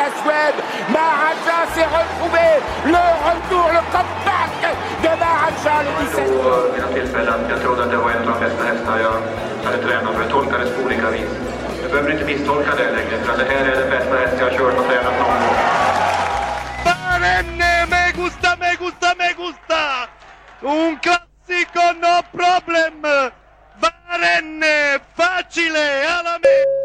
Maharaja, la Suède, Maharaja s'est retrouvé, le retour, le comeback de Maharaja le 17. Vid mina tillfällen. Jag trodde att det var en av de bästa hästar jag hade tränat för. Det tolkades på olika vis. Du behöver inte misstolka det längre, för det här är den bästa häst jag har kört och tränat någon gång. Barenne, me gusta, me gusta, me gusta! Un classico, no problem! Barenne, facile, alla me!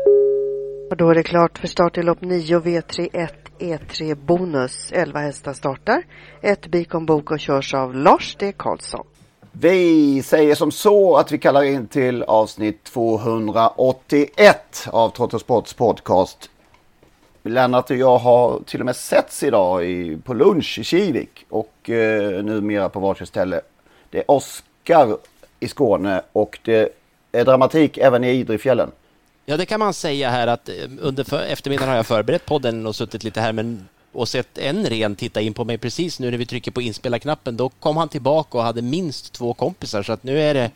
Och då är det klart för start i lopp 9 V31 E3 Bonus. 11 hästar startar. Ett Bikon Bok och körs av Lars D. Karlsson. Vi säger som så att vi kallar in till avsnitt 281 av Trottosports podcast. Lennart och jag har till och med setts idag i, på lunch i Kivik och eh, numera på varsitt ställe. Det är Oskar i Skåne och det är dramatik även i Idrefjällen. Ja, det kan man säga här att eh, under för, eftermiddagen har jag förberett podden och suttit lite här men, och sett en ren titta in på mig precis nu när vi trycker på inspela-knappen. Då kom han tillbaka och hade minst två kompisar så att nu är det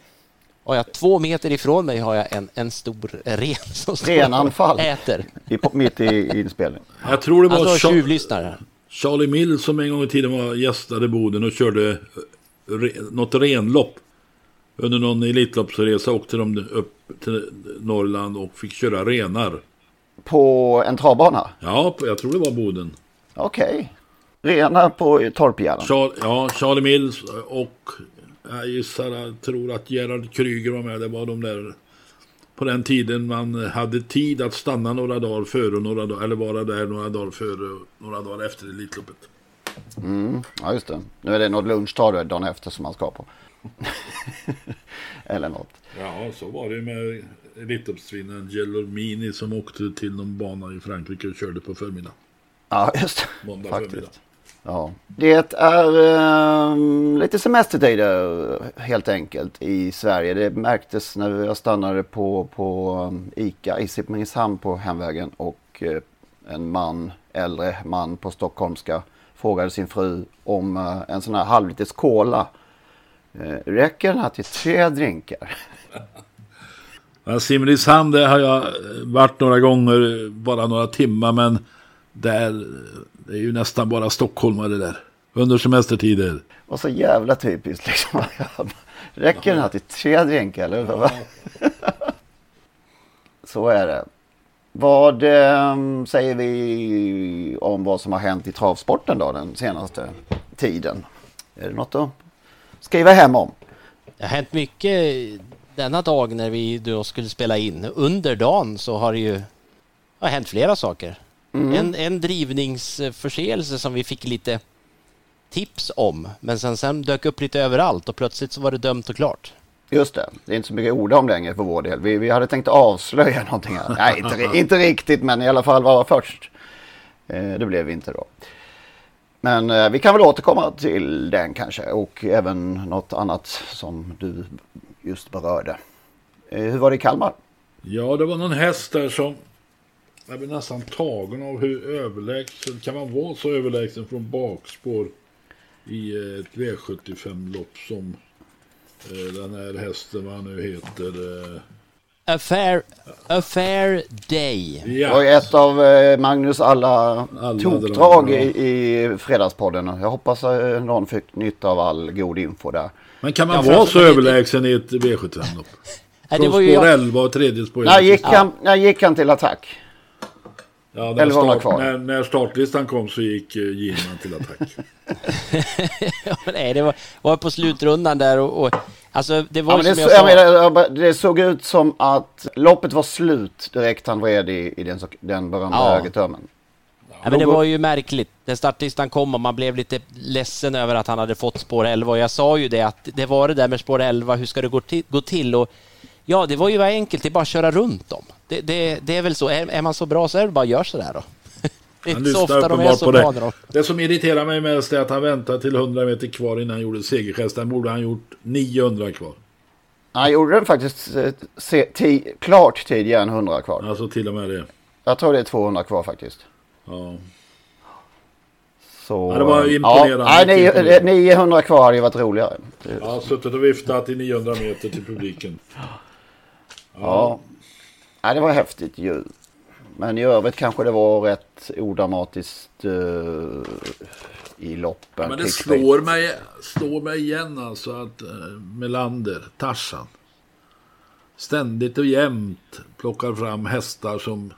har jag två meter ifrån mig har jag en, en stor ren som Renanfall. och äter. I, mitt i inspelningen. Jag tror det var Alltså Cha- tjuvlyssnare. Charlie Mill som en gång i tiden var gästade Boden och körde re, något renlopp. Under någon Elitloppsresa åkte de upp till Norrland och fick köra renar. På en travbana? Ja, jag tror det var Boden. Okej. Rena på Torpgärden. Char, ja, Charlie Mills och jag gissar, jag tror att Gerhard Kryger var med. Det var de där på den tiden man hade tid att stanna några dagar före och några dagar, eller vara där några dagar före några dagar efter Elitloppet. Mm, ja, just det. Nu är det något lunchdag då, dagen efter som man ska på. Eller något. Ja, så var det med Elitloppsvinnaren Gelormini som åkte till någon bana i Frankrike och körde på förmiddagen. Ja, just det. Måndag Faktiskt. förmiddag. Ja. Det är ehm, lite semestertider helt enkelt i Sverige. Det märktes när jag stannade på, på um, ICA i Simrishamn på hemvägen och eh, en man, äldre man på stockholmska frågade sin fru om eh, en sån här halvliters cola. Eh, räcker den här till tre drinkar? Ja, Simrishamn, där har jag varit några gånger, bara några timmar, men där, det är ju nästan bara stockholmare där. Under semestertider. Och så jävla typiskt liksom. Räcker den här till tre drinkar eller? vad? Så är det. Vad eh, säger vi om vad som har hänt i travsporten då den senaste tiden? Är det något att skriva hem om? Det har hänt mycket denna dag när vi då skulle spela in. Under dagen så har det ju har hänt flera saker. Mm. En, en drivningsförseelse som vi fick lite tips om, men sen, sen dök upp lite överallt och plötsligt så var det dömt och klart. Just det, det är inte så mycket orda om längre för vår del. Vi, vi hade tänkt avslöja någonting här. Nej, inte, inte riktigt, men i alla fall vara först. Eh, det blev vi inte då. Men eh, vi kan väl återkomma till den kanske och även något annat som du just berörde. Eh, hur var det i Kalmar? Ja, det var någon häst där som... Jag blev nästan tagen av hur överlägsen... Kan man vara så överlägsen från bakspår i eh, ett V75-lopp som eh, den här hästen, vad han nu heter. Eh, A fair, day. Det var ju ett av eh, Magnus alla, Alla tokdrag drag, ja. i, i Fredagspodden. Jag hoppas eh, någon fick nytta av all god info där. Men kan man Ja, vara så överlägsen i ett V75-lopp? Nej, det Från spår jag- 11 och tredje spår När gick, han, när gick han till attack? Ja, när, Eller var han start, kvar? när, när startlistan kom så gick eh, Gilman till attack. Ja, Nej, det var, var på slutrundan där och, och alltså det var Ja, det, som så, jag jag sa. menar, jag bara- det såg ut som att loppet var slut direkt han vred i, i den, den berömda Ja. högertömmen. Ja, men det var ju märkligt. När startlistan kom och man blev lite ledsen över att han hade fått spår 11 och jag sa ju det att det var det där med spår 11, hur ska det gå till? Gå till? Och ja, det var ju enkelt, det är bara att köra runt dem. Det, det, det är väl så, är, är, man så bra så är det bara att göra sådär då. Det är inte så ofta de är så bra det. det som irriterar mig mest är att han väntar till 100 meter kvar innan han gjorde segergest. Den borde han gjort 900 kvar. Han gjorde den faktiskt eh, klart tidigare än 100 kvar. Alltså till och med det. Jag tror det är 200 kvar faktiskt. Ja. Så, ja, det var imponerande. Ja, 900 kvar hade ju varit roligare. Ja, suttit och viftat i 900 meter till publiken. Ja. ja. det var häftigt ju. Men i övrigt kanske det var rätt odramatiskt uh, i loppen. Ja, men det slår mig, slår mig igen alltså att uh, Melander, Tarsan ständigt och jämt plockar fram hästar som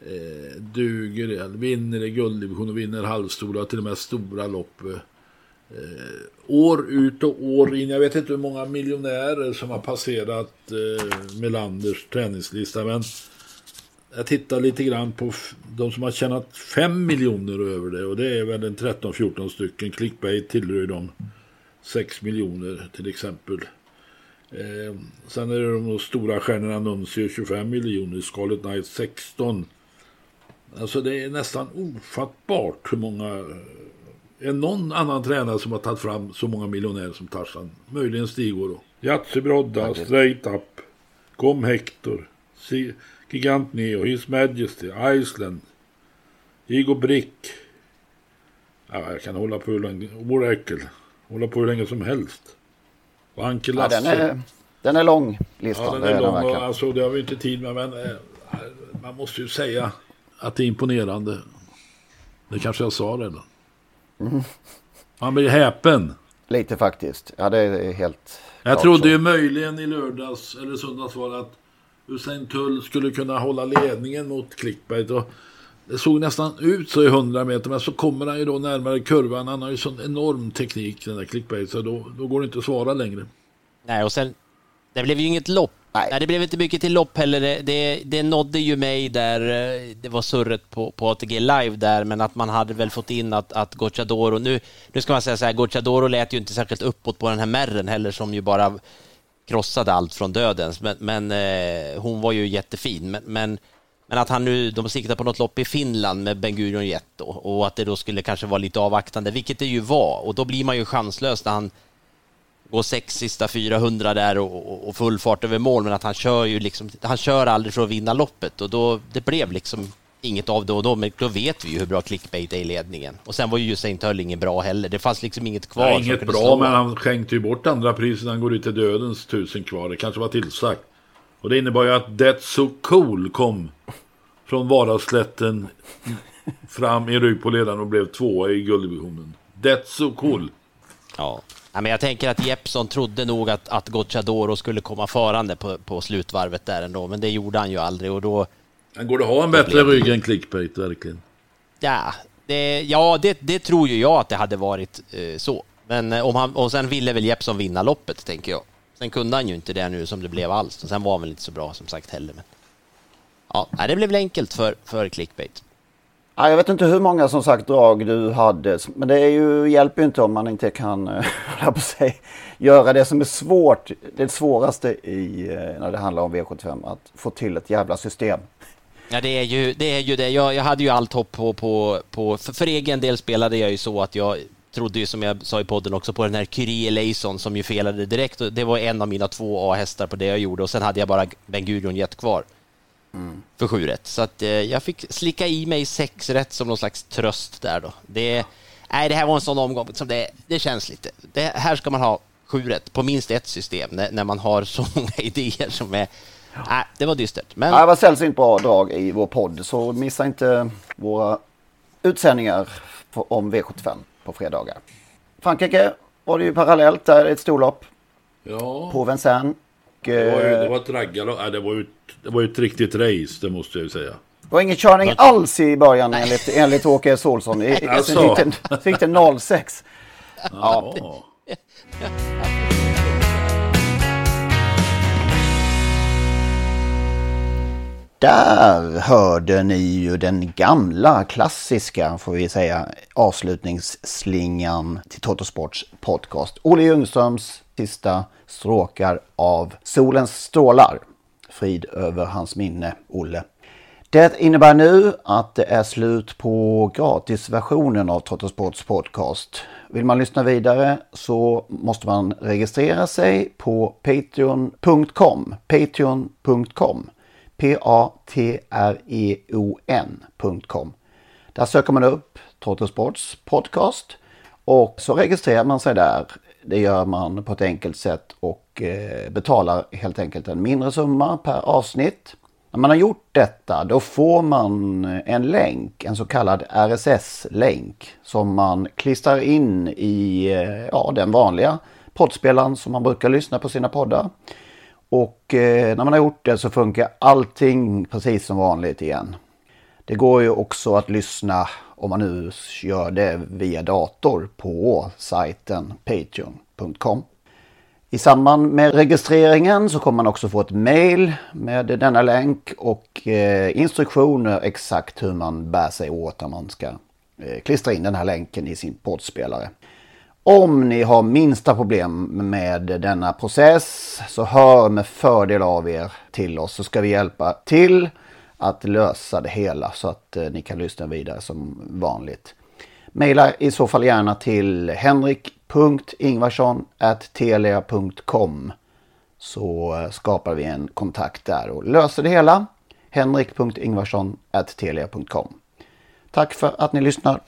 eh, duger, vinner i gulddivision och vinner halvstora till och med stora lopp. Eh, år ut och år in. Jag vet inte hur många miljonärer som har passerat eh, Melanders träningslista. Men jag tittar lite grann på de som har tjänat 5 miljoner över det. Och det är väl en 13-14 stycken. Clickbait tillhör ju de 6 miljoner till exempel. Eh, sen är det de stora stjärnorna Nuncio 25 miljoner, Scarlet Knight 16. Alltså det är nästan ofattbart hur många... Är någon annan tränare som har tagit fram så många miljonärer som Tarzan? Möjligen Stigor då. Yatzy Brodda, Straight Up, Kom Hector, Gigant Neo, His Majesty, Iceland, Igor Brick. Ja, jag kan hålla på hur länge, Oracle, hålla på hur länge som helst. Och Anke Lasse. Ja, den, är, den är lång, listan. Ja, den är, är lång. Och, alltså, det har vi inte tid med, men äh, man måste ju säga att det är imponerande. Det kanske jag sa redan. Mm. Man blir häpen. Lite faktiskt. Ja, det är helt... Jag trodde så. ju möjligen i lördags eller söndags var att Usain Tull skulle kunna hålla ledningen mot Clickbait. Och det såg nästan ut så i 100 meter, men så kommer han ju då närmare kurvan. Han har ju sån enorm teknik, den där Clickbait, så då, då går det inte att svara längre. Nej, och sen, det blev ju inget lopp Nej. Nej, det blev inte mycket till lopp heller. Det, det, det nådde ju mig där, eh, det var surret på, på ATG Live där, men att man hade väl fått in att, att Gocciadoro, nu, nu ska man säga så här, Gocciadoro lät ju inte särskilt uppåt på den här märren heller som ju bara krossade allt från dödens, men, men eh, hon var ju jättefin. Men, men, men, att han nu, de siktar på något lopp i Finland med Ben Gurion Jet då, och att det då skulle kanske vara lite avvaktande, vilket det ju var, och då blir man ju chanslös när han gå sex sista 400 där och, och, full fart över mål, men att han kör ju liksom, han kör aldrig för att vinna loppet och då, det blev liksom inget av det och då, men då vet vi ju hur bra clickbait är i ledningen. Och sen var ju Usain Tull ingen bra heller. Det fanns liksom inget kvar. Nej, inget bra, slå. men han skänkte ju bort andra priset. Han går ut till dödens tusen kvar. Det kanske var tillsagt. Och det innebar ju att That's So Cool kom från Varaslätten fram i rygg på ledaren och blev tvåa i gulddivisionen. That's So Cool. Ja. Ja, men jag tänker att Jeppson trodde nog att, att Gocciadoro skulle komma farande på, på slutvarvet där ändå, men det gjorde han ju aldrig och då... Han går det ha en bättre rygg än clickbait verkligen? Ja, det, ja det, det tror ju jag att det hade varit eh, så. Men eh, om han, och sen ville väl Jeppson vinna loppet, tänker jag. Sen kunde han ju inte det nu som det blev alls. Och sen var han väl inte så bra som sagt heller. Men... Ja, det blev väl enkelt för, för clickbait. Ja, jag vet inte hur många som sagt drag du hade. Men det är ju, hjälper ju inte om man inte kan eh, på sig, göra det som är svårt. Det svåraste i, eh, när det handlar om V75. Att få till ett jävla system. Ja, det är ju det. Är ju det. Jag, jag hade ju allt hopp på... på, på för, för, egen del spelade jag ju så att jag trodde ju som jag sa i podden också på den här Kyrie Leison som ju felade direkt. Det var en av mina två A-hästar på det jag gjorde och sen hade jag bara Ben Gurion Jet kvar. Mm. För sju rätt. Så att eh, jag fick slicka i mig sex rätt som någon slags tröst där då. Det, nej, det här var en sån omgång som det, det känns lite. Det, här ska man ha sju rätt på minst ett system när, när man har så många idéer som är Nej, det var dystert. Men... Ja, det var sällsynt bra drag i vår podd, så missa inte våra utsändningar om V75 på fredagar. Frankrike var det ju parallellt, där ett storlopp. Ja. På Vincennes. Det var, ju, det var ett raggarlopp. det, var ju, det var ju ett riktigt race, det måste jag ju säga. Det var ingen körning Men... alls i början enligt, enligt Åke S. Olsson. I, alltså. fick det 06. Ja. ja. där hörde ni ju den gamla klassiska, får vi säga, avslutningsslingan till Totosports podcast. Olle Ljungströms sista stråkar av Solens strålar. Frid över hans minne, Olle. Det innebär nu att det är slut på gratisversionen av Trottosports podcast. Vill man lyssna vidare så måste man registrera sig på patreon.com. Patreon.com. P-A-T-R-E-O-N.com. Där söker man upp Trottosports podcast och så registrerar man sig där. Det gör man på ett enkelt sätt och eh, betalar helt enkelt en mindre summa per avsnitt. När man har gjort detta då får man en länk, en så kallad RSS-länk som man klistrar in i eh, ja, den vanliga poddspelaren som man brukar lyssna på sina poddar. Och eh, när man har gjort det så funkar allting precis som vanligt igen. Det går ju också att lyssna om man nu gör det via dator på sajten patreon.com. I samband med registreringen så kommer man också få ett mail med denna länk och eh, instruktioner exakt hur man bär sig åt när man ska eh, klistra in den här länken i sin poddspelare. Om ni har minsta problem med denna process så hör med fördel av er till oss så ska vi hjälpa till att lösa det hela så att eh, ni kan lyssna vidare som vanligt. Maila i så fall gärna till henrik.ingvarsson.telia.com så eh, skapar vi en kontakt där och löser det hela. henrik.ingvarsson.telia.com Tack för att ni lyssnar.